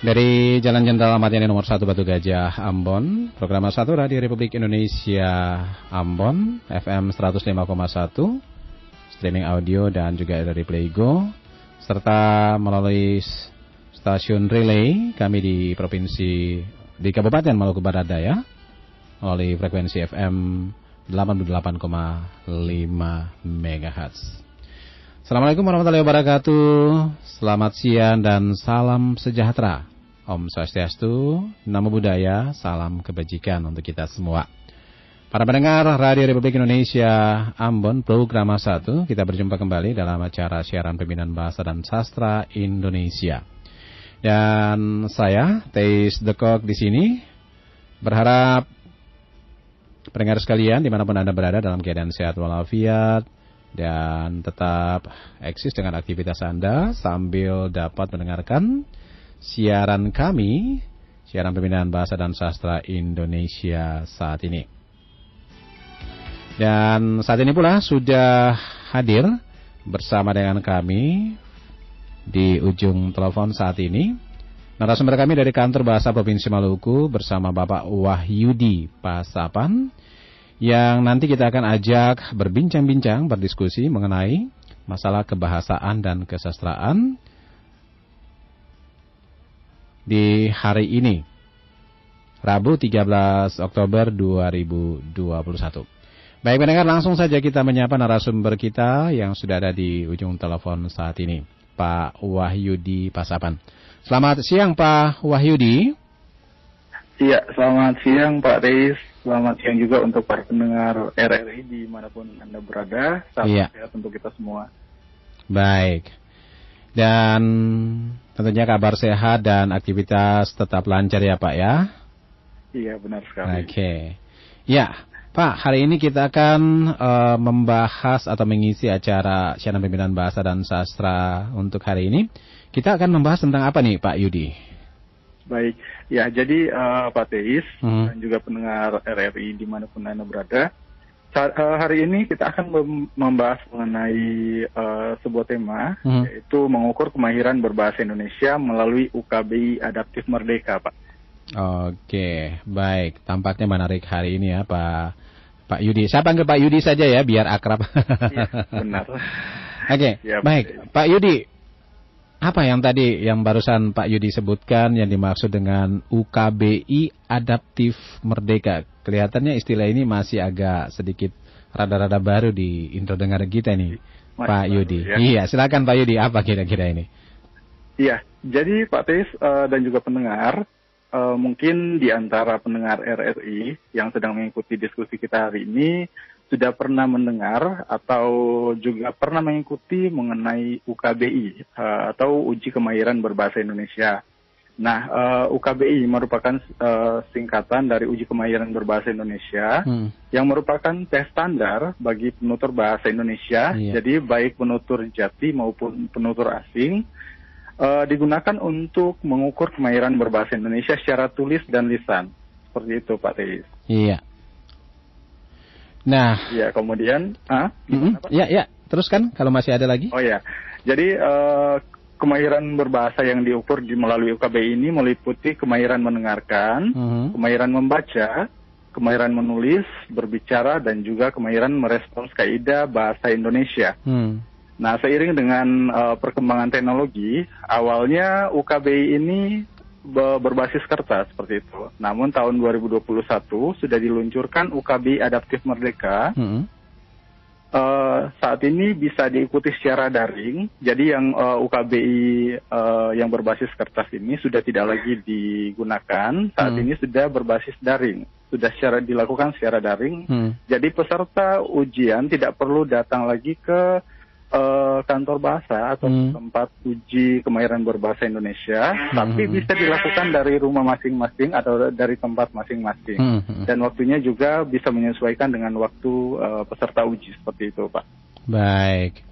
Dari Jalan Jenderal Ahmad Yani nomor 1 Batu Gajah, Ambon. Program 1 Radio Republik Indonesia Ambon, FM 105,1, streaming audio dan juga dari Playgo, serta melalui stasiun relay kami di provinsi di Kabupaten Maluku Barat Daya melalui frekuensi FM 88,5 MHz. Assalamualaikum warahmatullahi wabarakatuh. Selamat siang dan salam sejahtera. Om Swastiastu, Namo Buddhaya, salam kebajikan untuk kita semua. Para pendengar Radio Republik Indonesia Ambon program 1, kita berjumpa kembali dalam acara siaran pembinaan bahasa dan sastra Indonesia. Dan saya, Teis Dekok di sini, berharap pendengar sekalian di mana pun Anda berada dalam keadaan sehat walafiat, dan tetap eksis dengan aktivitas Anda sambil dapat mendengarkan siaran kami, siaran pembinaan bahasa dan sastra Indonesia saat ini. Dan saat ini pula sudah hadir bersama dengan kami di ujung telepon saat ini. Narasumber kami dari kantor bahasa Provinsi Maluku bersama Bapak Wahyudi Pasapan yang nanti kita akan ajak berbincang-bincang, berdiskusi mengenai masalah kebahasaan dan kesastraan di hari ini. Rabu 13 Oktober 2021. Baik pendengar langsung saja kita menyapa narasumber kita yang sudah ada di ujung telepon saat ini. Pak Wahyudi Pasapan. Selamat siang Pak Wahyudi. Iya, selamat siang Pak Reis. Selamat siang juga untuk para pendengar RRI di mana pun Anda berada. Salam iya. sehat untuk kita semua. Baik. Dan tentunya kabar sehat dan aktivitas tetap lancar ya Pak ya. Iya benar sekali. Oke. Okay. Ya, Pak, hari ini kita akan uh, membahas atau mengisi acara siaran pembinaan bahasa dan sastra untuk hari ini. Kita akan membahas tentang apa nih Pak Yudi? Baik, ya jadi uh, Pak Teis hmm. dan juga pendengar RRI di mana pun Anda berada, hari ini kita akan membahas mengenai uh, sebuah tema hmm. yaitu mengukur kemahiran berbahasa Indonesia melalui UKBI Adaptif Merdeka, Pak. Oke, baik. Tampaknya menarik hari ini ya, Pak Pak Yudi. Saya panggil Pak Yudi saja ya, biar akrab. Iya, benar. Oke, ya, baik. Pak Yudi, apa yang tadi yang barusan Pak Yudi sebutkan yang dimaksud dengan UKBI Adaptif Merdeka? Kelihatannya istilah ini masih agak sedikit rada-rada baru di intro dengar kita nih, masih Pak baru, Yudi. Ya. Iya, silakan Pak Yudi, apa kira-kira ini? Iya, jadi Pak Tis uh, dan juga pendengar, uh, mungkin di antara pendengar RRI yang sedang mengikuti diskusi kita hari ini sudah pernah mendengar atau juga pernah mengikuti mengenai UKBI uh, eh, atau uji kemahiran berbahasa Indonesia. Nah, uh, eh, UKBI merupakan uh, singkatan dari uji kemahiran berbahasa Indonesia hmm. yang merupakan tes standar bagi penutur bahasa Indonesia. Iya. Jadi baik penutur jati maupun penutur asing uh, digunakan untuk mengukur kemahiran berbahasa Indonesia secara tulis dan lisan. Seperti itu, Pak Teis. Iya. Nah, ya kemudian, ah, mm-hmm. ya ya, teruskan kalau masih ada lagi. Oh ya, jadi uh, kemahiran berbahasa yang diukur di melalui UKB ini meliputi kemahiran mendengarkan, mm-hmm. kemahiran membaca, kemahiran menulis, berbicara, dan juga kemahiran merespons kaidah bahasa Indonesia. Mm. Nah, seiring dengan uh, perkembangan teknologi, awalnya UKBI ini berbasis kertas seperti itu. Namun tahun 2021 sudah diluncurkan UKB Adaptif Merdeka. Hmm. Uh, saat ini bisa diikuti secara daring. Jadi yang uh, eh, UKBI uh, eh, yang berbasis kertas ini sudah tidak lagi digunakan. Saat hmm. ini sudah berbasis daring. Sudah secara dilakukan secara daring. Hmm. Jadi peserta ujian tidak perlu datang lagi ke uh, kantor bahasa atau hmm. tempat uji kemahiran berbahasa Indonesia, hmm. tapi bisa dilakukan dari rumah masing-masing atau dari tempat masing-masing. Hmm. Dan waktunya juga bisa menyesuaikan dengan waktu uh, peserta uji seperti itu, Pak. Baik.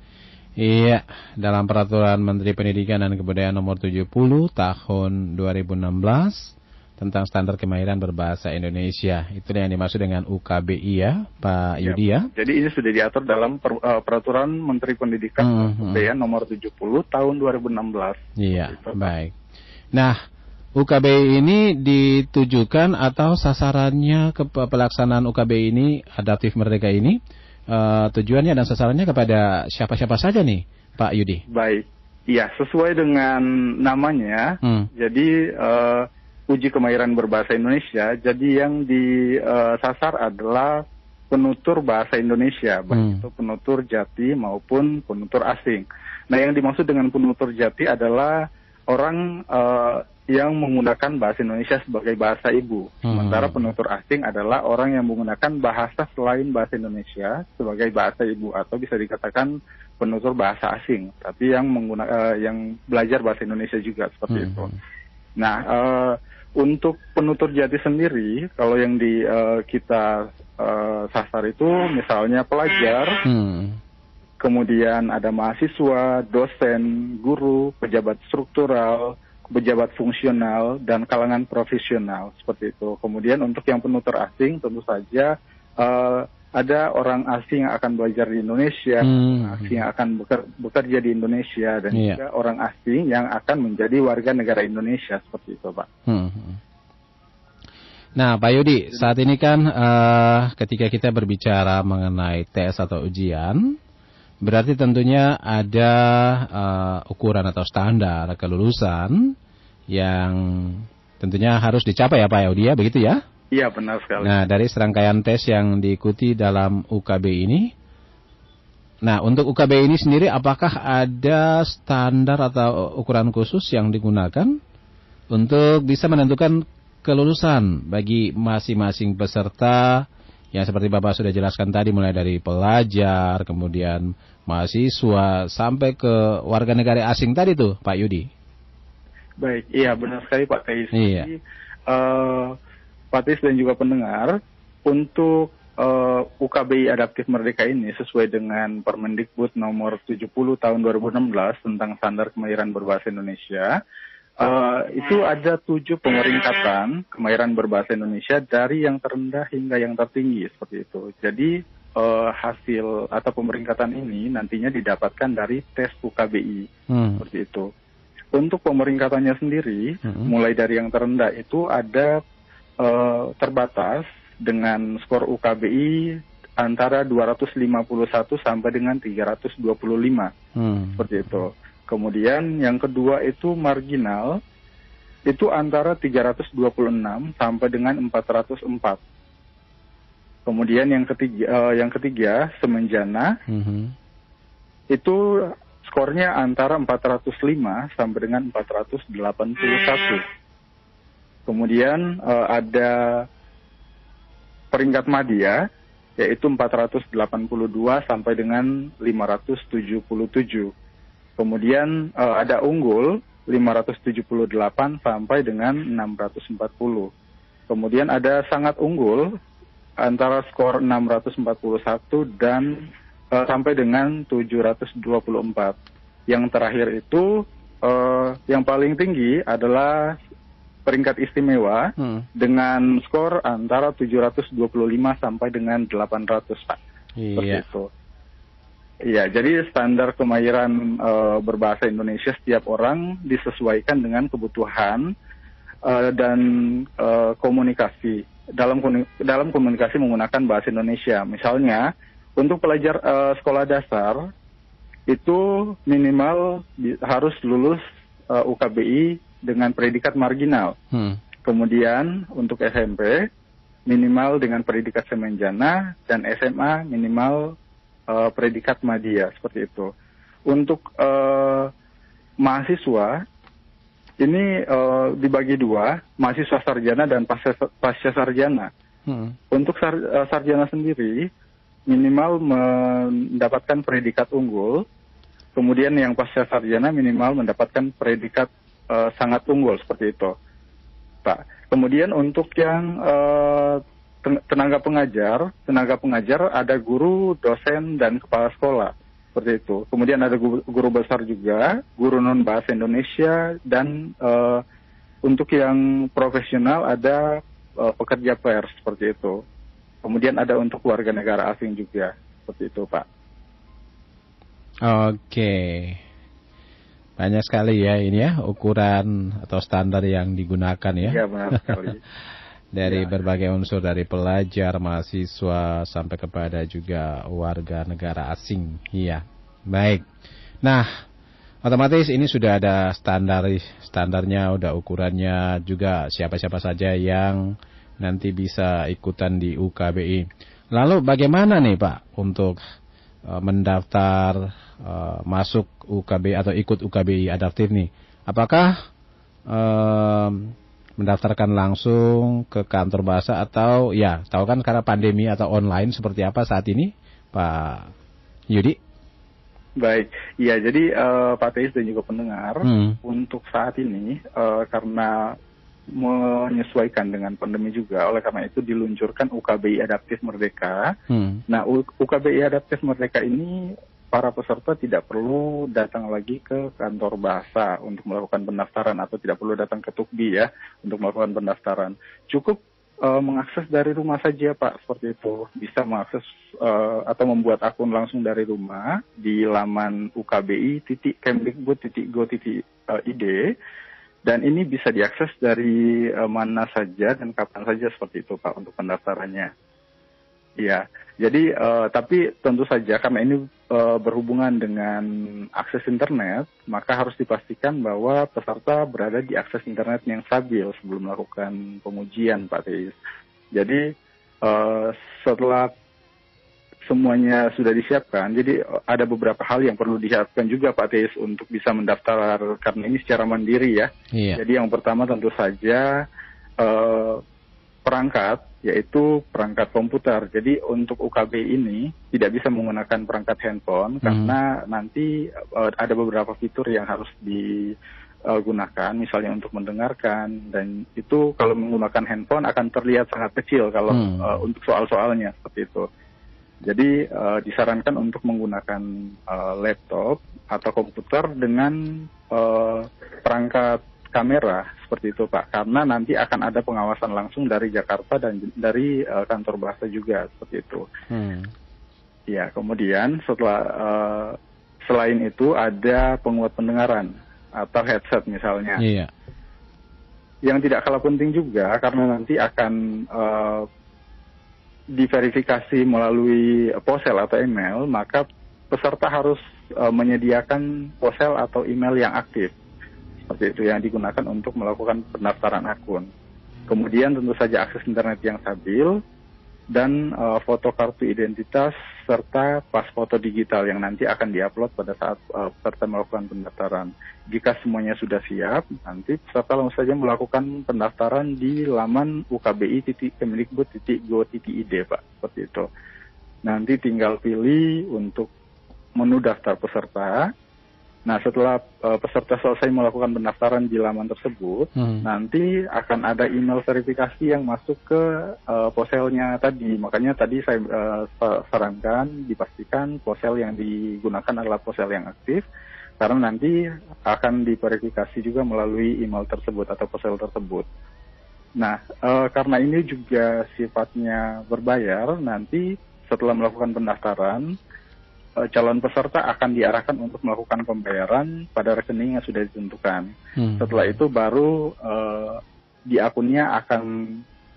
Iya, dalam peraturan Menteri Pendidikan dan Kebudayaan nomor 70 tahun 2016 tentang standar kemahiran berbahasa Indonesia. Itu yang dimaksud dengan UKBI ya, Pak ya, Yudi ya. Jadi ini sudah diatur dalam per, uh, peraturan Menteri Pendidikan hmm, hmm. nomor 70 tahun 2016. Iya, baik. Nah, UKBI ini ditujukan atau sasarannya ke pelaksanaan UKBI ini adaptif merdeka ini uh, tujuannya dan sasarannya kepada siapa-siapa saja nih Pak Yudi? Baik, iya sesuai dengan namanya. Hmm. Jadi uh, uji kemahiran berbahasa Indonesia. Jadi yang disasar uh, adalah penutur bahasa Indonesia, baik hmm. itu penutur jati maupun penutur asing. Nah, yang dimaksud dengan penutur jati adalah orang uh, yang menggunakan bahasa Indonesia sebagai bahasa ibu. Hmm. Sementara penutur asing adalah orang yang menggunakan bahasa selain bahasa Indonesia sebagai bahasa ibu atau bisa dikatakan penutur bahasa asing, tapi yang menggunakan uh, yang belajar bahasa Indonesia juga seperti hmm. itu. Nah, uh, untuk penutur jati sendiri, kalau yang di uh, kita uh, sasar itu misalnya pelajar, hmm. kemudian ada mahasiswa, dosen, guru, pejabat struktural, pejabat fungsional, dan kalangan profesional seperti itu. Kemudian untuk yang penutur asing tentu saja uh, ada orang asing yang akan belajar di Indonesia, hmm. asing yang akan bekerja di Indonesia, dan yeah. juga orang asing yang akan menjadi warga negara Indonesia seperti itu, Pak. Hmm. hmm. Nah, Pak Yudi, saat ini kan uh, ketika kita berbicara mengenai tes atau ujian, berarti tentunya ada uh, ukuran atau standar kelulusan yang tentunya harus dicapai ya Pak Yudi ya, begitu ya? Iya, benar sekali. Nah, dari serangkaian tes yang diikuti dalam UKB ini, Nah, untuk UKB ini sendiri apakah ada standar atau ukuran khusus yang digunakan untuk bisa menentukan kelulusan bagi masing-masing peserta yang seperti Bapak sudah jelaskan tadi mulai dari pelajar, kemudian mahasiswa sampai ke warga negara asing tadi tuh Pak Yudi. Baik, iya benar sekali Pak Teis. Iya. Uh, Pak Teis dan juga pendengar untuk uh, eh, UKBI Adaptif Merdeka ini sesuai dengan Permendikbud nomor 70 tahun 2016 tentang standar kemahiran berbahasa Indonesia Uh, itu ada tujuh pemeringkatan kemahiran berbahasa Indonesia dari yang terendah hingga yang tertinggi seperti itu. Jadi uh, hasil atau pemeringkatan ini nantinya didapatkan dari tes UKBI hmm. seperti itu. Untuk pemeringkatannya sendiri, hmm. mulai dari yang terendah itu ada uh, terbatas dengan skor UKBI antara 251 sampai dengan 325 hmm. seperti itu. Kemudian yang kedua itu marginal itu antara 326 sampai dengan 404. Kemudian yang ketiga, uh, yang ketiga semenjana mm -hmm. itu skornya antara 405 sampai dengan 481. Kemudian uh, ada peringkat media yaitu 482 sampai dengan 577. Kemudian uh, ada unggul 578 sampai dengan 640. Kemudian ada sangat unggul antara skor 641 dan uh, sampai dengan 724. Yang terakhir itu uh, yang paling tinggi adalah peringkat istimewa hmm. dengan skor antara 725 sampai dengan 800 Pak. Iya. Itu. Iya, jadi standar kemahiran uh, berbahasa Indonesia setiap orang disesuaikan dengan kebutuhan uh, dan uh, komunikasi dalam dalam komunikasi menggunakan bahasa Indonesia. Misalnya untuk pelajar uh, sekolah dasar itu minimal di, harus lulus uh, UKBI dengan predikat marginal. Hmm. Kemudian untuk SMP minimal dengan predikat semenjana dan SMA minimal uh, predikat media seperti itu. Untuk uh, mahasiswa ini uh, dibagi dua, mahasiswa sarjana dan pasca, pasca sarjana. Hmm. Untuk sar, uh, sarjana sendiri minimal mendapatkan predikat unggul, kemudian yang pasca sarjana minimal mendapatkan predikat uh, sangat unggul seperti itu, Pak. Kemudian untuk yang uh, tenaga pengajar, tenaga pengajar ada guru, dosen dan kepala sekolah seperti itu. Kemudian ada guru, besar juga, guru non bahasa Indonesia dan uh, untuk yang profesional ada uh, pekerja pers seperti itu. Kemudian ada untuk warga negara asing juga seperti itu, Pak. Oke. Banyak sekali ya ini ya ukuran atau standar yang digunakan ya. Iya benar sekali. dari ya. berbagai unsur dari pelajar, mahasiswa sampai kepada juga warga negara asing. Iya. Baik. Nah, otomatis ini sudah ada standar standarnya, udah ukurannya juga siapa-siapa saja yang nanti bisa ikutan di UKBI. Lalu bagaimana nih Pak untuk uh, mendaftar uh, masuk UKBI atau ikut UKBI adaptif nih? Apakah uh, mendaftarkan langsung ke kantor bahasa atau ya tahu kan karena pandemi atau online seperti apa saat ini Pak Yudi? Baik, ya jadi uh, Pak Teis dan juga pendengar hmm. untuk saat ini uh, karena menyesuaikan dengan pandemi juga oleh karena itu diluncurkan UKBI Adaptif Merdeka. Hmm. Nah UKBI Adaptif Merdeka ini para peserta tidak perlu datang lagi ke kantor bahasa untuk melakukan pendaftaran atau tidak perlu datang ke Tukbi ya untuk melakukan pendaftaran. Cukup uh, mengakses dari rumah saja Pak seperti itu. Bisa mengakses uh, atau membuat akun langsung dari rumah di laman ukbi titik kemdikbud titik go titik uh, id dan ini bisa diakses dari mana saja dan kapan saja seperti itu Pak untuk pendaftarannya. Iya, jadi uh, tapi tentu saja karena ini uh, berhubungan dengan akses internet, maka harus dipastikan bahwa peserta berada di akses internet yang stabil sebelum melakukan pengujian, Pak Teis. Jadi uh, setelah semuanya sudah disiapkan, jadi ada beberapa hal yang perlu disiapkan juga Pak Teis untuk bisa mendaftar karena ini secara mandiri ya. Iya. Jadi yang pertama tentu saja uh, perangkat yaitu perangkat komputer. Jadi untuk UKB ini tidak bisa menggunakan perangkat handphone hmm. karena nanti uh, ada beberapa fitur yang harus digunakan, misalnya untuk mendengarkan dan itu kalau menggunakan handphone akan terlihat sangat kecil kalau hmm. uh, untuk soal-soalnya seperti itu. Jadi uh, disarankan untuk menggunakan uh, laptop atau komputer dengan uh, perangkat kamera seperti itu Pak karena nanti akan ada pengawasan langsung dari Jakarta dan dari uh, kantor bahasa juga seperti itu. Hmm. Ya kemudian setelah uh, selain itu ada penguat pendengaran atau headset misalnya. Iya. Yang tidak kalah penting juga karena nanti akan uh, diverifikasi melalui ponsel atau email maka peserta harus uh, menyediakan ponsel atau email yang aktif seperti itu yang digunakan untuk melakukan pendaftaran akun. Kemudian tentu saja akses internet yang stabil dan uh, foto kartu identitas serta pas foto digital yang nanti akan diupload pada saat uh, peserta melakukan pendaftaran. Jika semuanya sudah siap, nanti peserta langsung saja melakukan pendaftaran di laman ukbi.kemdikbud.go.id Pak, seperti itu. Nanti tinggal pilih untuk menu daftar peserta, Nah, setelah uh, peserta selesai melakukan pendaftaran di laman tersebut, hmm. nanti akan ada email verifikasi yang masuk ke uh, poselnya tadi. Makanya tadi saya uh, sarankan dipastikan posel yang digunakan adalah posel yang aktif, karena nanti akan diverifikasi juga melalui email tersebut atau posel tersebut. Nah, uh, karena ini juga sifatnya berbayar, nanti setelah melakukan pendaftaran, calon peserta akan diarahkan untuk melakukan pembayaran pada rekening yang sudah ditentukan. Hmm. Setelah itu baru uh, di akunnya akan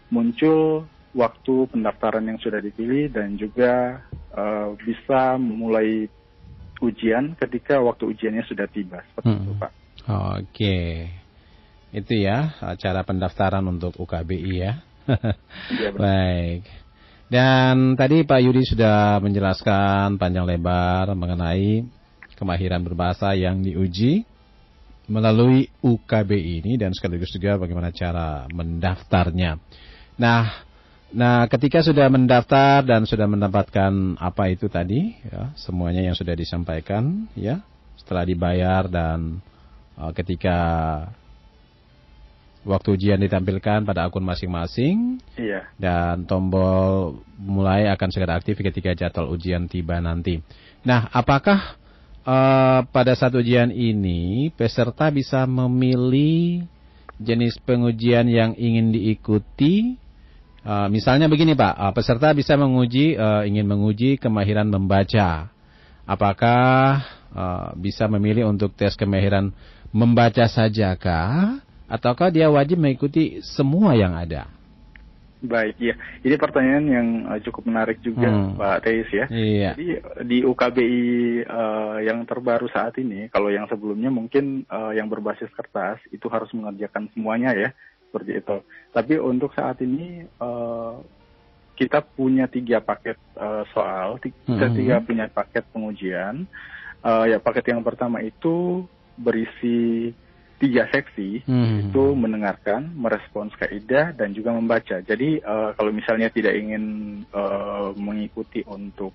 muncul waktu pendaftaran yang sudah dipilih dan juga uh, bisa memulai ujian ketika waktu ujiannya sudah tiba. Seperti hmm. itu, Pak. Oke. Itu ya cara pendaftaran untuk UKBI ya. ya Baik. Dan tadi Pak Yudi sudah menjelaskan panjang lebar mengenai kemahiran berbahasa yang diuji melalui UKB ini dan sekaligus juga bagaimana cara mendaftarnya. Nah, nah ketika sudah mendaftar dan sudah mendapatkan apa itu tadi, ya, semuanya yang sudah disampaikan, ya, setelah dibayar dan uh, ketika waktu ujian ditampilkan pada akun masing-masing. Iya. Dan tombol mulai akan segera aktif ketika jadwal ujian tiba nanti. Nah, apakah uh, pada saat ujian ini peserta bisa memilih jenis pengujian yang ingin diikuti? Uh, misalnya begini Pak, uh, peserta bisa menguji uh, ingin menguji kemahiran membaca. Apakah uh, bisa memilih untuk tes kemahiran membaca saja kah? Ataukah dia wajib mengikuti semua yang ada? Baik, ya. Ini pertanyaan yang uh, cukup menarik juga, hmm. Pak Teis ya. Iya. Jadi di UKBI uh, yang terbaru saat ini, kalau yang sebelumnya mungkin uh, yang berbasis kertas itu harus mengerjakan semuanya ya, seperti itu. Tapi untuk saat ini uh, kita punya tiga paket uh, soal, kita hmm. tiga punya paket pengujian. Uh, ya paket yang pertama itu berisi tiga seksi hmm. itu mendengarkan, merespons kaidah dan juga membaca. Jadi uh, kalau misalnya tidak ingin uh, mengikuti untuk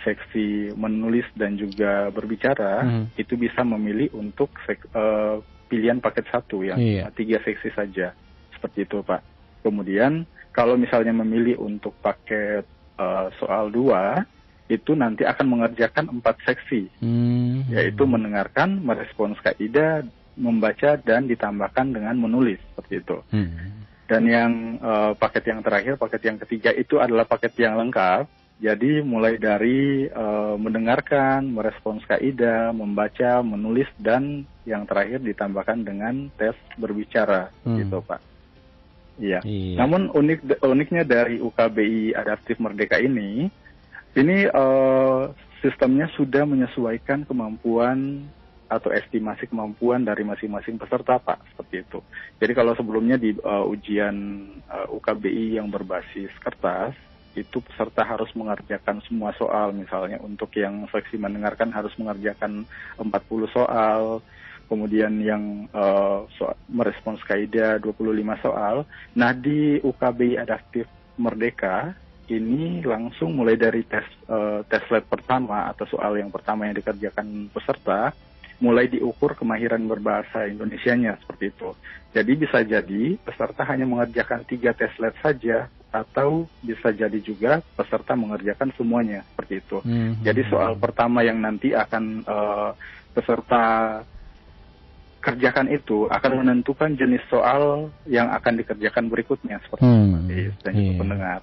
seksi menulis dan juga berbicara, hmm. itu bisa memilih untuk sek, uh, pilihan paket satu yang iya. tiga seksi saja seperti itu Pak. Kemudian kalau misalnya memilih untuk paket uh, soal dua itu nanti akan mengerjakan empat seksi, hmm. yaitu mendengarkan, merespons kaidah, membaca dan ditambahkan dengan menulis seperti itu. Hmm. Dan yang uh, paket yang terakhir, paket yang ketiga itu adalah paket yang lengkap. Jadi mulai dari uh, mendengarkan, merespons kaidah, membaca, menulis dan yang terakhir ditambahkan dengan tes berbicara, hmm. gitu Pak. Iya. iya. Namun unik uniknya dari UKBI Adaptif Merdeka ini, ini uh, sistemnya sudah menyesuaikan kemampuan atau estimasi kemampuan dari masing-masing peserta Pak seperti itu. Jadi kalau sebelumnya di uh, ujian uh, UKBI yang berbasis kertas itu peserta harus mengerjakan semua soal misalnya untuk yang seksi mendengarkan harus mengerjakan 40 soal kemudian yang uh, soal, merespons kaidah 25 soal. Nah di UKBI Adaptif Merdeka ini langsung mulai dari tes uh, tes lab pertama atau soal yang pertama yang dikerjakan peserta mulai diukur kemahiran berbahasa Indonesianya seperti itu. Jadi bisa jadi peserta hanya mengerjakan tiga tes lab saja atau bisa jadi juga peserta mengerjakan semuanya seperti itu. Hmm. Jadi soal pertama yang nanti akan uh, peserta kerjakan itu akan menentukan jenis soal yang akan dikerjakan berikutnya seperti hmm. itu dan yeah. pendengar.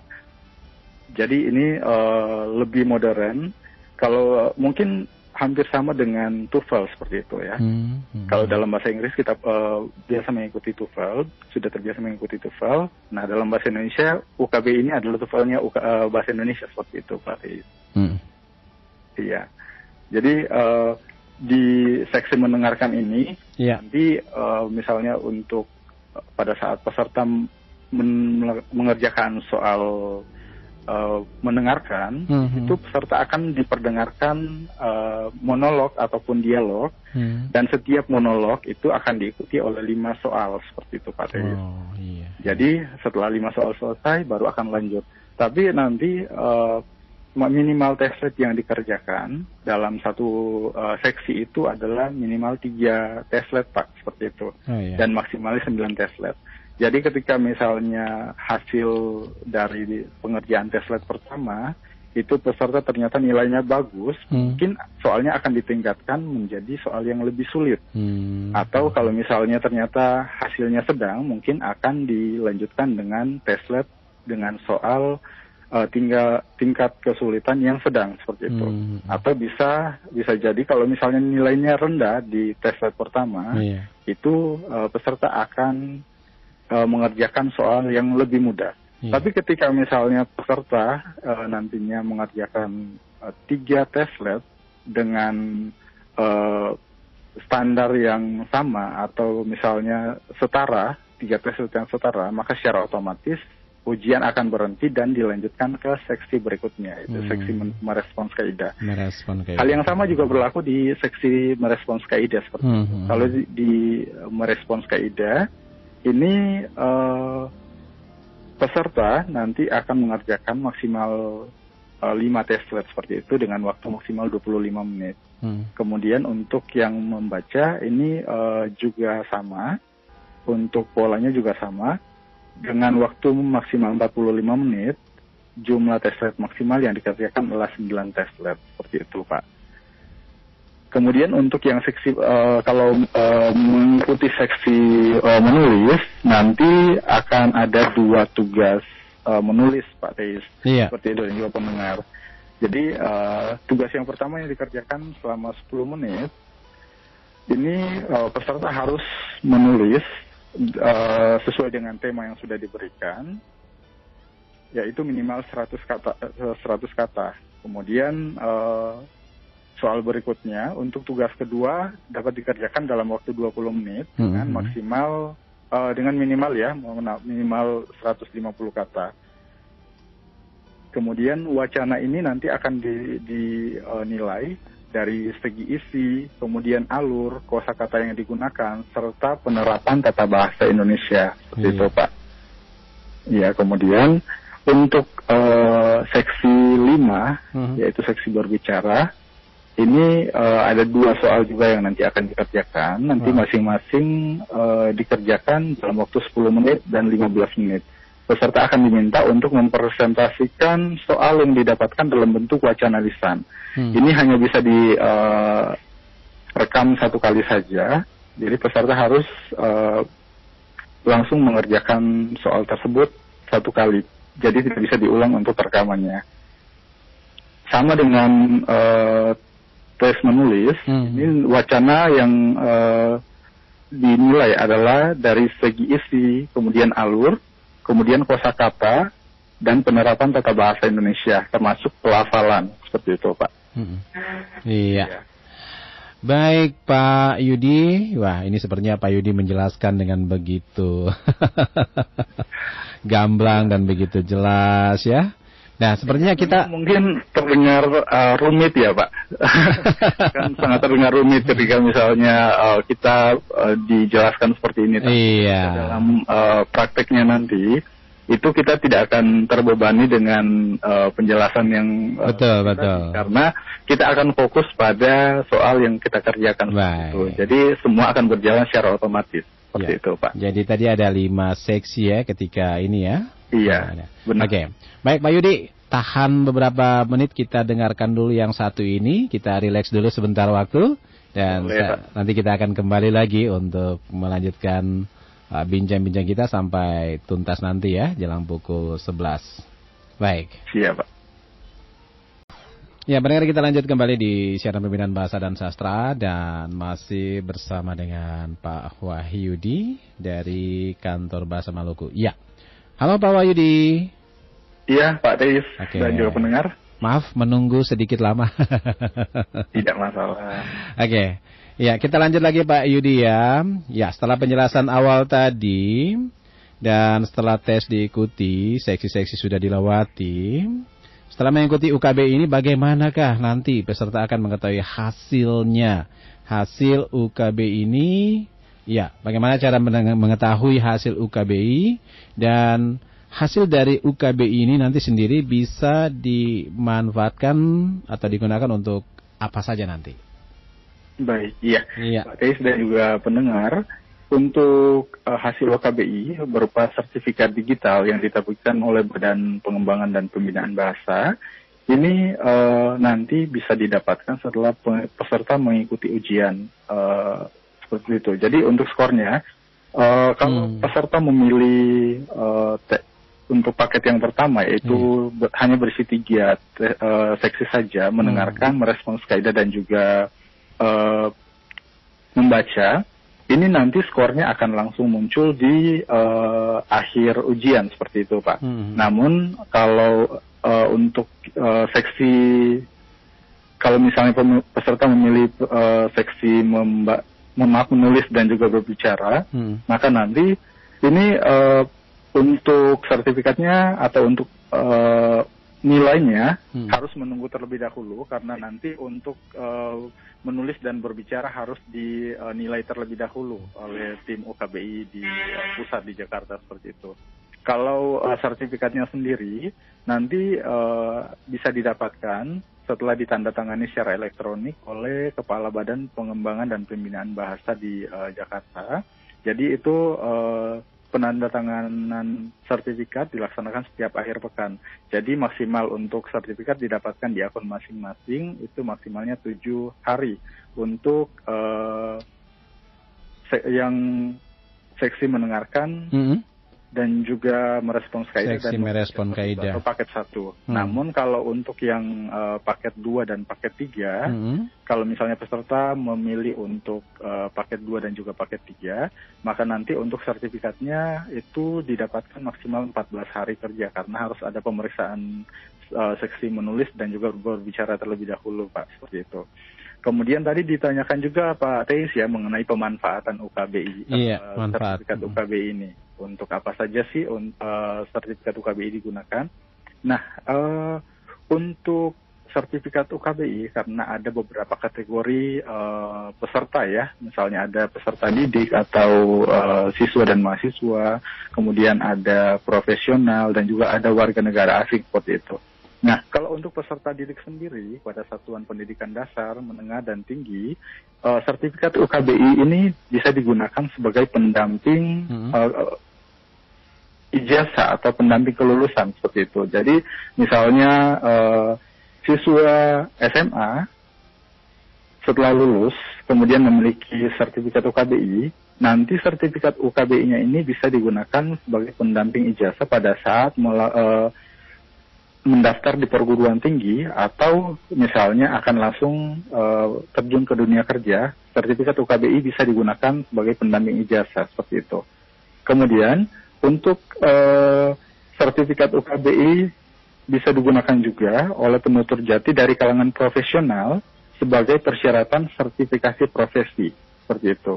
Jadi ini uh, lebih modern. Kalau mungkin hampir sama dengan TOEFL seperti itu ya. Hmm, hmm. Kalau dalam bahasa Inggris kita uh, biasa mengikuti TOEFL, sudah terbiasa mengikuti TOEFL. Nah dalam bahasa Indonesia UKB ini adalah TOEFL-nya uh, bahasa Indonesia seperti itu Pak Hmm. Iya. Jadi uh, di seksi mendengarkan ini yeah. nanti uh, misalnya untuk pada saat peserta mengerjakan soal uh, mendengarkan, mm-hmm. itu peserta akan diperdengarkan uh, monolog ataupun dialog, mm. dan setiap monolog itu akan diikuti oleh lima soal seperti itu Pak. Oh, iya. Jadi setelah lima soal selesai baru akan lanjut. Tapi nanti uh, minimal teslet yang dikerjakan dalam satu uh, seksi itu adalah minimal tiga teslet Pak seperti itu, oh, iya. dan maksimalnya sembilan teslet. Jadi ketika misalnya hasil dari pengerjaan tes lab pertama itu peserta ternyata nilainya bagus, hmm. mungkin soalnya akan ditingkatkan menjadi soal yang lebih sulit. Hmm. Atau kalau misalnya ternyata hasilnya sedang, mungkin akan dilanjutkan dengan tes lab dengan soal uh, tinggal tingkat kesulitan yang sedang seperti itu. Hmm. Atau bisa bisa jadi kalau misalnya nilainya rendah di tes lab pertama, yeah. itu uh, peserta akan uh, mengerjakan soal yang lebih mudah. Hmm. Tapi ketika misalnya peserta uh, nantinya mengerjakan uh, tiga tes lab dengan uh, standar yang sama atau misalnya setara tiga tes lab yang setara, maka secara otomatis ujian akan berhenti dan dilanjutkan ke seksi berikutnya itu hmm. seksi merespons kaidah. Merespon kaidah. Hal yang sama juga berlaku di seksi merespons kaidah seperti hmm. itu. Kalau di, di merespons kaidah ini uh, peserta nanti akan mengerjakan maksimal uh, 5 tes lab seperti itu dengan waktu maksimal 25 menit. Hmm. Kemudian untuk yang membaca ini uh, juga sama, untuk polanya juga sama, dengan waktu maksimal 45 menit, jumlah tes lab maksimal yang dikerjakan adalah 9 tes lab seperti itu Pak. Kemudian untuk yang seksi uh, kalau uh, mengikuti seksi uh, menulis nanti akan ada dua tugas uh, menulis Pak Teis. Iya. Seperti itu dan juga pendengar. Jadi uh, tugas yang pertama yang dikerjakan selama 10 menit ini uh, peserta harus menulis uh, sesuai dengan tema yang sudah diberikan, yaitu minimal 100 kata. 100 kata. Kemudian uh, soal berikutnya untuk tugas kedua dapat dikerjakan dalam waktu 20 menit hmm. dengan maksimal uh, dengan minimal ya minimal 150 kata. Kemudian wacana ini nanti akan dinilai di, uh, dari segi isi, kemudian alur, kosakata yang digunakan, serta penerapan tata bahasa Indonesia seperti hmm. itu Pak. Ya kemudian untuk uh, seksi 5 hmm. yaitu seksi berbicara ini uh, ada dua soal juga yang nanti akan dikerjakan. Nanti masing-masing uh, dikerjakan dalam waktu 10 menit dan 15 menit. Peserta akan diminta untuk mempresentasikan soal yang didapatkan dalam bentuk wacana lisan. Hmm. Ini hanya bisa direkam uh, satu kali saja. Jadi peserta harus uh, langsung mengerjakan soal tersebut satu kali. Jadi tidak bisa diulang untuk rekamannya. Sama dengan uh, tes menulis, hmm. ini wacana yang uh, dinilai adalah dari segi isi, kemudian alur, kemudian kosakata, dan penerapan tata bahasa Indonesia, termasuk pelafalan seperti itu, Pak. Hmm. Iya. Ya. Baik Pak Yudi, wah ini sepertinya Pak Yudi menjelaskan dengan begitu gamblang dan begitu jelas ya. Nah, sepertinya kita mungkin terdengar uh, rumit ya, Pak. kan sangat terdengar rumit ketika misalnya uh, kita uh, dijelaskan seperti ini. Iya. Dalam uh, prakteknya nanti itu kita tidak akan terbebani dengan uh, penjelasan yang uh, betul betul karena kita akan fokus pada soal yang kita kerjakan Baik. jadi semua akan berjalan secara otomatis seperti ya. itu pak jadi tadi ada lima seksi ya ketika ini ya Iya, benar. Oke, okay. baik Pak Yudi, tahan beberapa menit kita dengarkan dulu yang satu ini, kita rileks dulu sebentar waktu, dan Boleh, nanti kita akan kembali lagi untuk melanjutkan uh, bincang-bincang uh, kita sampai tuntas nanti ya, jelang pukul 11. Baik. Siap, Pak. Ya, benar kita lanjut kembali di siaran pembinaan bahasa dan sastra dan masih bersama dengan Pak Wahyudi dari kantor Bahasa Maluku. Ya. Halo Pak Wahyudi. Iya Pak Deis okay. dan juga pendengar. Maaf menunggu sedikit lama. Tidak masalah. Oke. Okay. Ya, kita lanjut lagi Pak Yudi ya. Ya, setelah penjelasan awal tadi dan setelah tes diikuti, seksi-seksi sudah dilewati. Setelah mengikuti UKB ini bagaimanakah nanti peserta akan mengetahui hasilnya? Hasil UKB ini Ya, bagaimana cara mengetahui hasil UKBI dan hasil dari UKBI ini nanti sendiri bisa dimanfaatkan atau digunakan untuk apa saja nanti? Baik, iya. iya. Pak dan juga pendengar, untuk uh, hasil UKBI berupa sertifikat digital yang diterbitkan oleh Badan Pengembangan dan Pembinaan Bahasa, ini uh, nanti bisa didapatkan setelah peserta mengikuti ujian uh, seperti itu. Jadi untuk skornya, uh, kalau hmm. peserta memilih uh, untuk paket yang pertama yaitu hmm. hanya berisi tiga uh, seksi saja, mendengarkan, hmm. merespons kaidah dan juga uh, membaca. Ini nanti skornya akan langsung muncul di uh, akhir ujian seperti itu, Pak. Hmm. Namun kalau uh, untuk uh, seksi kalau misalnya peserta memilih uh, seksi memba maaf menulis dan juga berbicara, hmm. maka nanti ini uh, untuk sertifikatnya atau untuk uh, nilainya hmm. harus menunggu terlebih dahulu karena nanti untuk uh, menulis dan berbicara harus dinilai terlebih dahulu oleh tim UKBI di uh, pusat di Jakarta seperti itu. Kalau uh, sertifikatnya sendiri nanti uh, bisa didapatkan setelah ditandatangani secara elektronik oleh Kepala Badan Pengembangan dan Pembinaan Bahasa di uh, Jakarta. Jadi itu uh, penandatanganan sertifikat dilaksanakan setiap akhir pekan. Jadi maksimal untuk sertifikat didapatkan di akun masing-masing itu maksimalnya tujuh hari untuk uh, se yang seksi mendengarkan. Mm -hmm dan juga merespons kaidah dan merespon kaidah atau paket satu. Hmm. Namun kalau untuk yang uh, paket dua dan paket tiga, hmm. kalau misalnya peserta memilih untuk uh, paket dua dan juga paket tiga, maka nanti untuk sertifikatnya itu didapatkan maksimal 14 hari kerja karena harus ada pemeriksaan uh, seksi menulis dan juga berbicara terlebih dahulu, Pak, seperti itu. Kemudian tadi ditanyakan juga Pak Teis ya mengenai pemanfaatan UKBI, iya, uh, manfaat. sertifikat UKBI ini untuk apa saja sih uh, sertifikat UKBI digunakan. Nah, uh, untuk sertifikat UKBI karena ada beberapa kategori uh, peserta ya, misalnya ada peserta didik atau uh, siswa dan mahasiswa, kemudian ada profesional dan juga ada warga negara asing seperti itu. Nah, kalau untuk peserta didik sendiri pada satuan pendidikan dasar, menengah, dan tinggi, uh, sertifikat UKBI ini bisa digunakan sebagai pendamping hmm. uh, ijazah atau pendamping kelulusan seperti itu. Jadi misalnya uh, siswa SMA setelah lulus kemudian memiliki sertifikat UKBI, nanti sertifikat UKBI-nya ini bisa digunakan sebagai pendamping ijazah pada saat uh, mendaftar di perguruan tinggi atau misalnya akan langsung uh, terjun ke dunia kerja, sertifikat UKBI bisa digunakan sebagai pendamping ijazah seperti itu. Kemudian untuk uh, sertifikat UKBI bisa digunakan juga oleh penutur jati dari kalangan profesional sebagai persyaratan sertifikasi profesi seperti itu.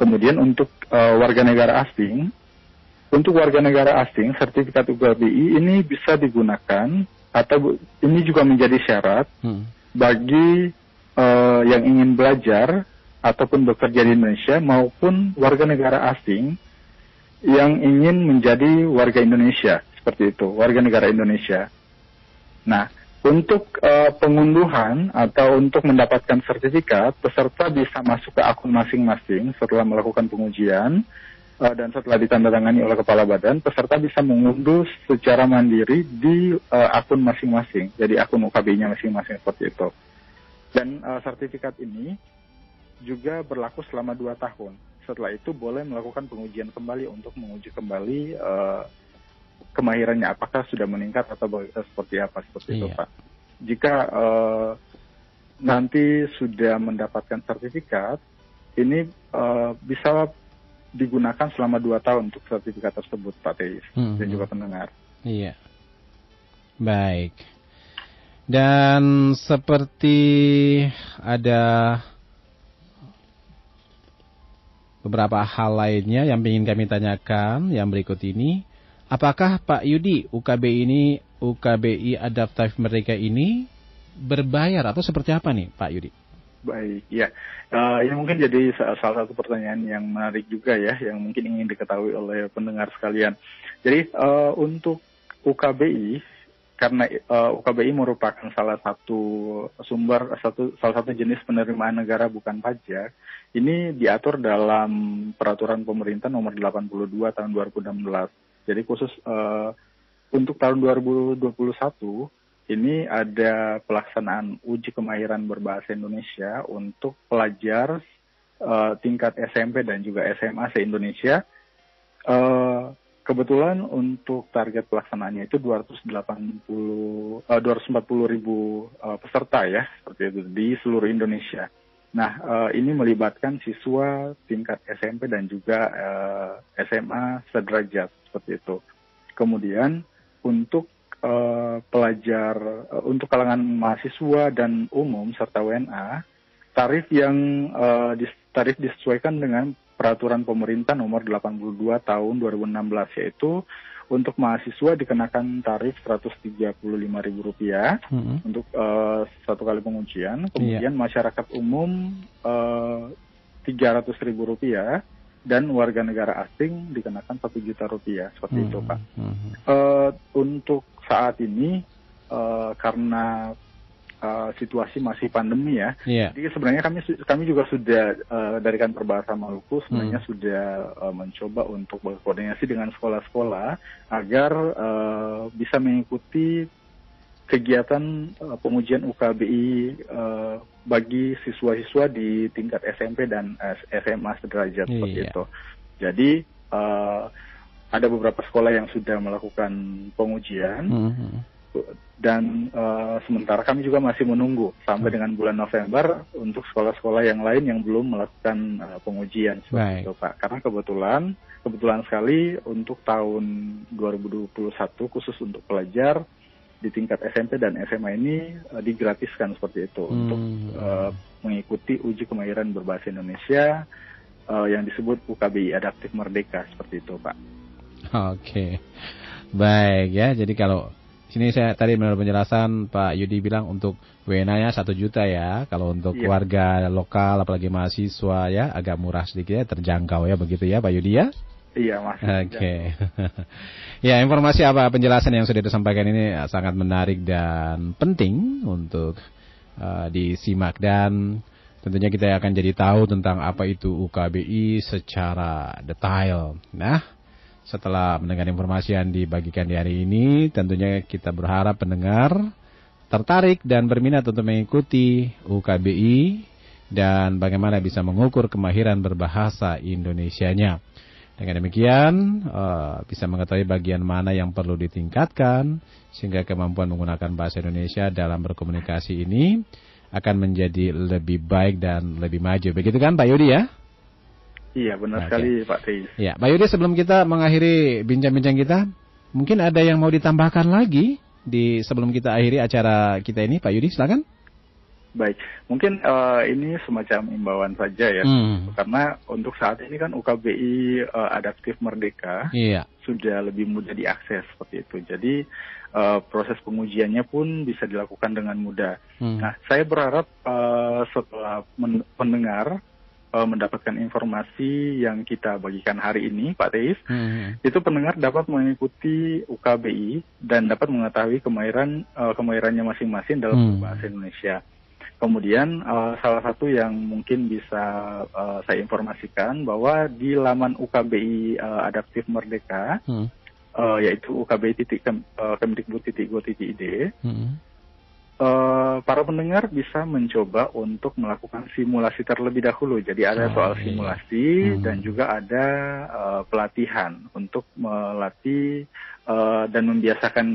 Kemudian untuk uh, warga negara asing, untuk warga negara asing sertifikat UKBI ini bisa digunakan atau ini juga menjadi syarat hmm. bagi uh, yang ingin belajar ataupun bekerja di Indonesia maupun warga negara asing yang ingin menjadi warga Indonesia seperti itu, warga negara Indonesia. Nah, untuk uh, pengunduhan atau untuk mendapatkan sertifikat, peserta bisa masuk ke akun masing-masing setelah melakukan pengujian uh, dan setelah ditandatangani oleh kepala badan, peserta bisa mengunduh secara mandiri di uh, akun masing-masing, jadi akun UKB-nya masing-masing seperti itu. Dan uh, sertifikat ini juga berlaku selama dua tahun setelah itu boleh melakukan pengujian kembali untuk menguji kembali uh, kemahirannya apakah sudah meningkat atau seperti apa seperti iya. itu Pak. Jika uh, nanti sudah mendapatkan sertifikat, ini uh, bisa digunakan selama dua tahun untuk sertifikat tersebut Pak Teis hmm. dan juga pendengar. Iya. Baik. Dan seperti ada beberapa hal lainnya yang ingin kami tanyakan yang berikut ini. Apakah Pak Yudi UKB ini UKBI adaptif mereka ini berbayar atau seperti apa nih Pak Yudi? Baik, ya. Uh, ini mungkin jadi salah satu pertanyaan yang menarik juga ya, yang mungkin ingin diketahui oleh pendengar sekalian. Jadi uh, untuk UKBI karena uh, eh, UKBI merupakan salah satu sumber satu salah satu jenis penerimaan negara bukan pajak ini diatur dalam peraturan pemerintah nomor 82 tahun 2016. Jadi khusus uh, untuk tahun 2021 ini ada pelaksanaan uji kemahiran berbahasa Indonesia untuk pelajar uh, tingkat SMP dan juga SMA se-Indonesia. Uh, Kebetulan untuk target pelaksanaannya itu 280 uh, 240 ribu uh, peserta ya seperti itu di seluruh Indonesia. Nah uh, ini melibatkan siswa tingkat SMP dan juga uh, SMA sederajat seperti itu. Kemudian untuk uh, pelajar uh, untuk kalangan mahasiswa dan umum serta WNA tarif yang uh, dis, tarif disesuaikan dengan peraturan pemerintah nomor 82 tahun 2016 yaitu untuk mahasiswa dikenakan tarif Rp135.000 hmm. untuk uh, satu kali pengujian, kemudian yeah. masyarakat umum uh, Rp300.000 dan warga negara asing dikenakan satu juta rupiah seperti hmm. itu Pak. Hmm. Uh, untuk saat ini uh, karena uh, situasi masih pandemi ya. Yeah. Jadi sebenarnya kami kami juga sudah uh, dari kantor bahasa Maluku sebenarnya hmm. sudah uh, mencoba untuk berkoordinasi dengan sekolah-sekolah agar uh, bisa mengikuti kegiatan uh, pengujian UKBI uh, bagi siswa-siswa di tingkat SMP dan SMA sederajat yeah. seperti itu. Jadi uh, ada beberapa sekolah yang sudah melakukan pengujian. Hmm. Dan uh, sementara kami juga masih menunggu sampai hmm. dengan bulan November untuk sekolah-sekolah yang lain yang belum melakukan uh, pengujian seperti itu Pak. Karena kebetulan kebetulan sekali untuk tahun 2021 khusus untuk pelajar di tingkat SMP dan SMA ini uh, digratiskan seperti itu hmm. untuk uh, mengikuti uji kemahiran berbahasa Indonesia uh, yang disebut UKBI Adaptif Merdeka seperti itu, Pak. Oke, okay. baik ya. Jadi kalau sini saya tadi menurut penjelasan Pak Yudi bilang untuk WNA-nya satu juta ya. Kalau untuk iya. warga lokal apalagi mahasiswa ya agak murah sedikit ya, terjangkau ya begitu ya Pak Yudi ya. Iya mas. Oke. Okay. ya informasi apa penjelasan yang sudah disampaikan ini eh, sangat menarik dan penting untuk uh, disimak dan tentunya kita akan jadi tahu tentang apa itu UKBI secara detail. Nah, setelah mendengar informasi yang dibagikan di hari ini, tentunya kita berharap pendengar tertarik dan berminat untuk mengikuti UKBI dan bagaimana bisa mengukur kemahiran berbahasa Indonesianya. Dengan demikian, uh, bisa mengetahui bagian mana yang perlu ditingkatkan, sehingga kemampuan menggunakan bahasa Indonesia dalam berkomunikasi ini akan menjadi lebih baik dan lebih maju. Begitu kan Pak Yudi ya? Iya, benar okay. sekali Pak Teis. Ya, Pak Yudi sebelum kita mengakhiri bincang-bincang kita, mungkin ada yang mau ditambahkan lagi di sebelum kita akhiri acara kita ini, Pak Yudi, silakan. Baik, mungkin uh, ini semacam imbauan saja ya, hmm. karena untuk saat ini kan UKBI uh, eh, adaptif merdeka iya. sudah lebih mudah diakses seperti itu. Jadi uh, proses pengujiannya pun bisa dilakukan dengan mudah. Hmm. Nah, saya berharap uh, setelah men mendengar uh, mendapatkan informasi yang kita bagikan hari ini, Pak Teis, hmm. itu pendengar dapat mengikuti UKBI dan dapat mengetahui kemahiran uh, kemahirannya masing-masing dalam hmm. bahasa Indonesia. Kemudian uh, salah satu yang mungkin bisa uh, saya informasikan bahwa di laman UKBI uh, Adaptif Merdeka, hmm. uh, yaitu UKBI titik uh, Kemdikbud titik go titik id, hmm. Uh, para pendengar bisa mencoba untuk melakukan simulasi terlebih dahulu. Jadi ada oh, soal iya. simulasi hmm. dan juga ada uh, pelatihan untuk melatih uh, dan membiasakan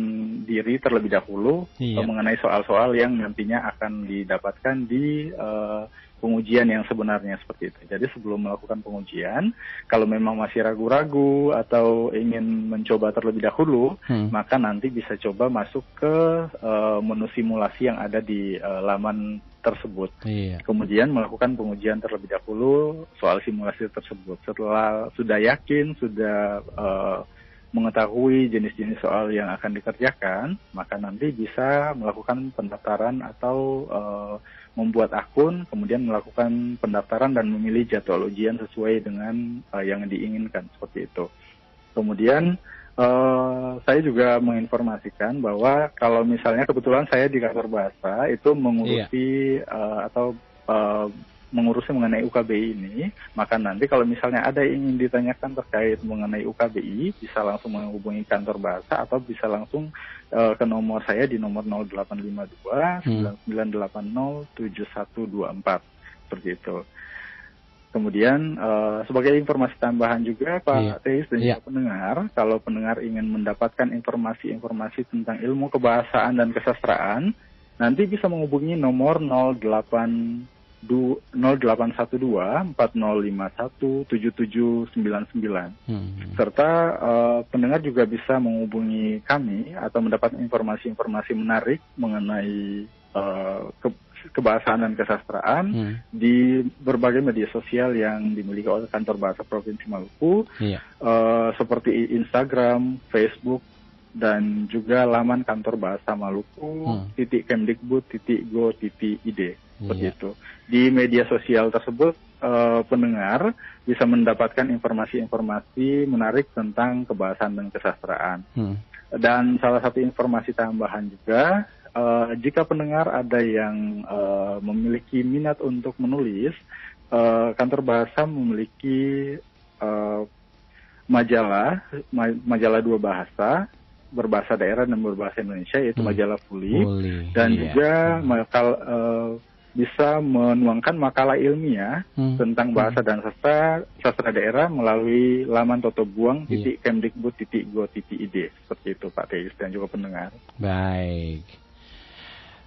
diri terlebih dahulu iya. uh, mengenai soal-soal yang nantinya akan didapatkan di uh, pengujian yang sebenarnya seperti itu. Jadi sebelum melakukan pengujian, kalau memang masih ragu-ragu atau ingin mencoba terlebih dahulu, hmm. maka nanti bisa coba masuk ke uh, menu simulasi yang ada di uh, laman tersebut. Iya. Kemudian melakukan pengujian terlebih dahulu soal simulasi tersebut. Setelah sudah yakin, sudah uh, mengetahui jenis-jenis soal yang akan dikerjakan, maka nanti bisa melakukan pendaftaran atau uh, membuat akun, kemudian melakukan pendaftaran dan memilih jadwal ujian sesuai dengan uh, yang diinginkan seperti itu. Kemudian uh, saya juga menginformasikan bahwa kalau misalnya kebetulan saya di kantor bahasa itu mengurusi iya. uh, atau uh, mengurusi mengenai UKBI ini, maka nanti kalau misalnya ada yang ingin ditanyakan terkait mengenai UKBI, bisa langsung menghubungi kantor bahasa atau bisa langsung uh, ke nomor saya di nomor 0852 hmm. 9980 7124 seperti itu. Kemudian uh, sebagai informasi tambahan juga Pak iya. Teis dan juga pendengar, kalau pendengar ingin mendapatkan informasi-informasi tentang ilmu kebahasaan dan kesastraan, nanti bisa menghubungi nomor 08 0812 4051 7799 hmm. serta uh, pendengar juga bisa menghubungi kami atau mendapat informasi-informasi menarik mengenai uh, ke kebahasaan dan kesastraan hmm. di berbagai media sosial yang dimiliki oleh kantor bahasa provinsi Maluku iya. uh, seperti Instagram, Facebook dan juga laman kantor bahasa Maluku hmm. titik Kemdikbud titik go titik id seperti iya. Di media sosial tersebut uh, pendengar bisa mendapatkan informasi-informasi menarik tentang kebahasan dan kesastraan. Hmm. Dan salah satu informasi tambahan juga, uh, jika pendengar ada yang uh, memiliki minat untuk menulis, uh, kantor bahasa memiliki uh, majalah, majalah dua bahasa berbahasa daerah dan berbahasa Indonesia yaitu hmm. majalah Puli, Puli dan iya. juga makal uh, bisa menuangkan makalah ilmiah hmm. tentang bahasa hmm. dan sastra sastra daerah melalui laman Toto Buang iya. titik Kemdikbud titik go titik id seperti itu Pak Teis dan juga pendengar. Baik.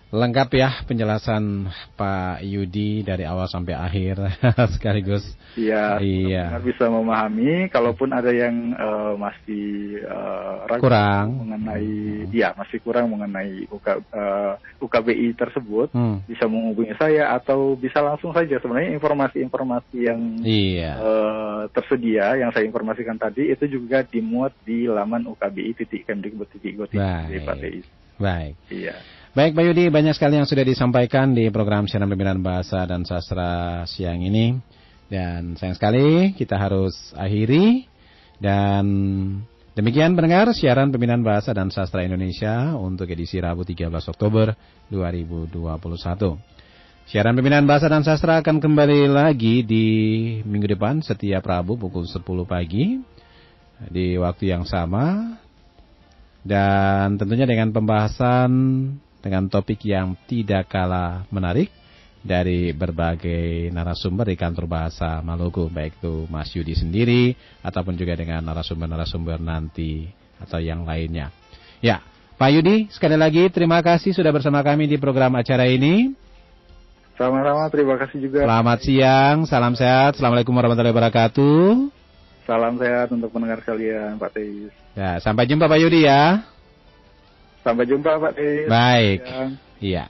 Lengkap ya penjelasan Pak Yudi dari awal sampai akhir sekaligus. Iya, iya. bisa memahami. Kalaupun ada yang uh, masih uh, ragu kurang mengenai, hmm. ya masih kurang mengenai UK, uh, eh, UKBI tersebut, hmm. bisa menghubungi saya atau bisa langsung saja. Sebenarnya informasi-informasi yang iya. uh, tersedia yang saya informasikan tadi itu juga dimuat di laman UKBI titik Kemdikbud titik Baik. Baik. Iya. Baik Pak Yudi, banyak sekali yang sudah disampaikan di program siaran pembinaan bahasa dan sastra siang ini. Dan sayang sekali kita harus akhiri. Dan demikian pendengar siaran pembinaan bahasa dan sastra Indonesia untuk edisi Rabu 13 Oktober 2021. Siaran pembinaan bahasa dan sastra akan kembali lagi di minggu depan setiap Rabu pukul 10 pagi di waktu yang sama dan tentunya dengan pembahasan dengan topik yang tidak kalah menarik dari berbagai narasumber di kantor bahasa Maluku, baik itu Mas Yudi sendiri ataupun juga dengan narasumber-narasumber nanti atau yang lainnya. Ya, Pak Yudi, sekali lagi terima kasih sudah bersama kami di program acara ini. Sama-sama, terima kasih juga. Selamat siang, salam sehat, Assalamualaikum warahmatullahi wabarakatuh. Salam sehat untuk pendengar kalian, Pak Teis. Ya, sampai jumpa Pak Yudi ya. Sampai jumpa Pak Tis. Baik. Ya. Iya.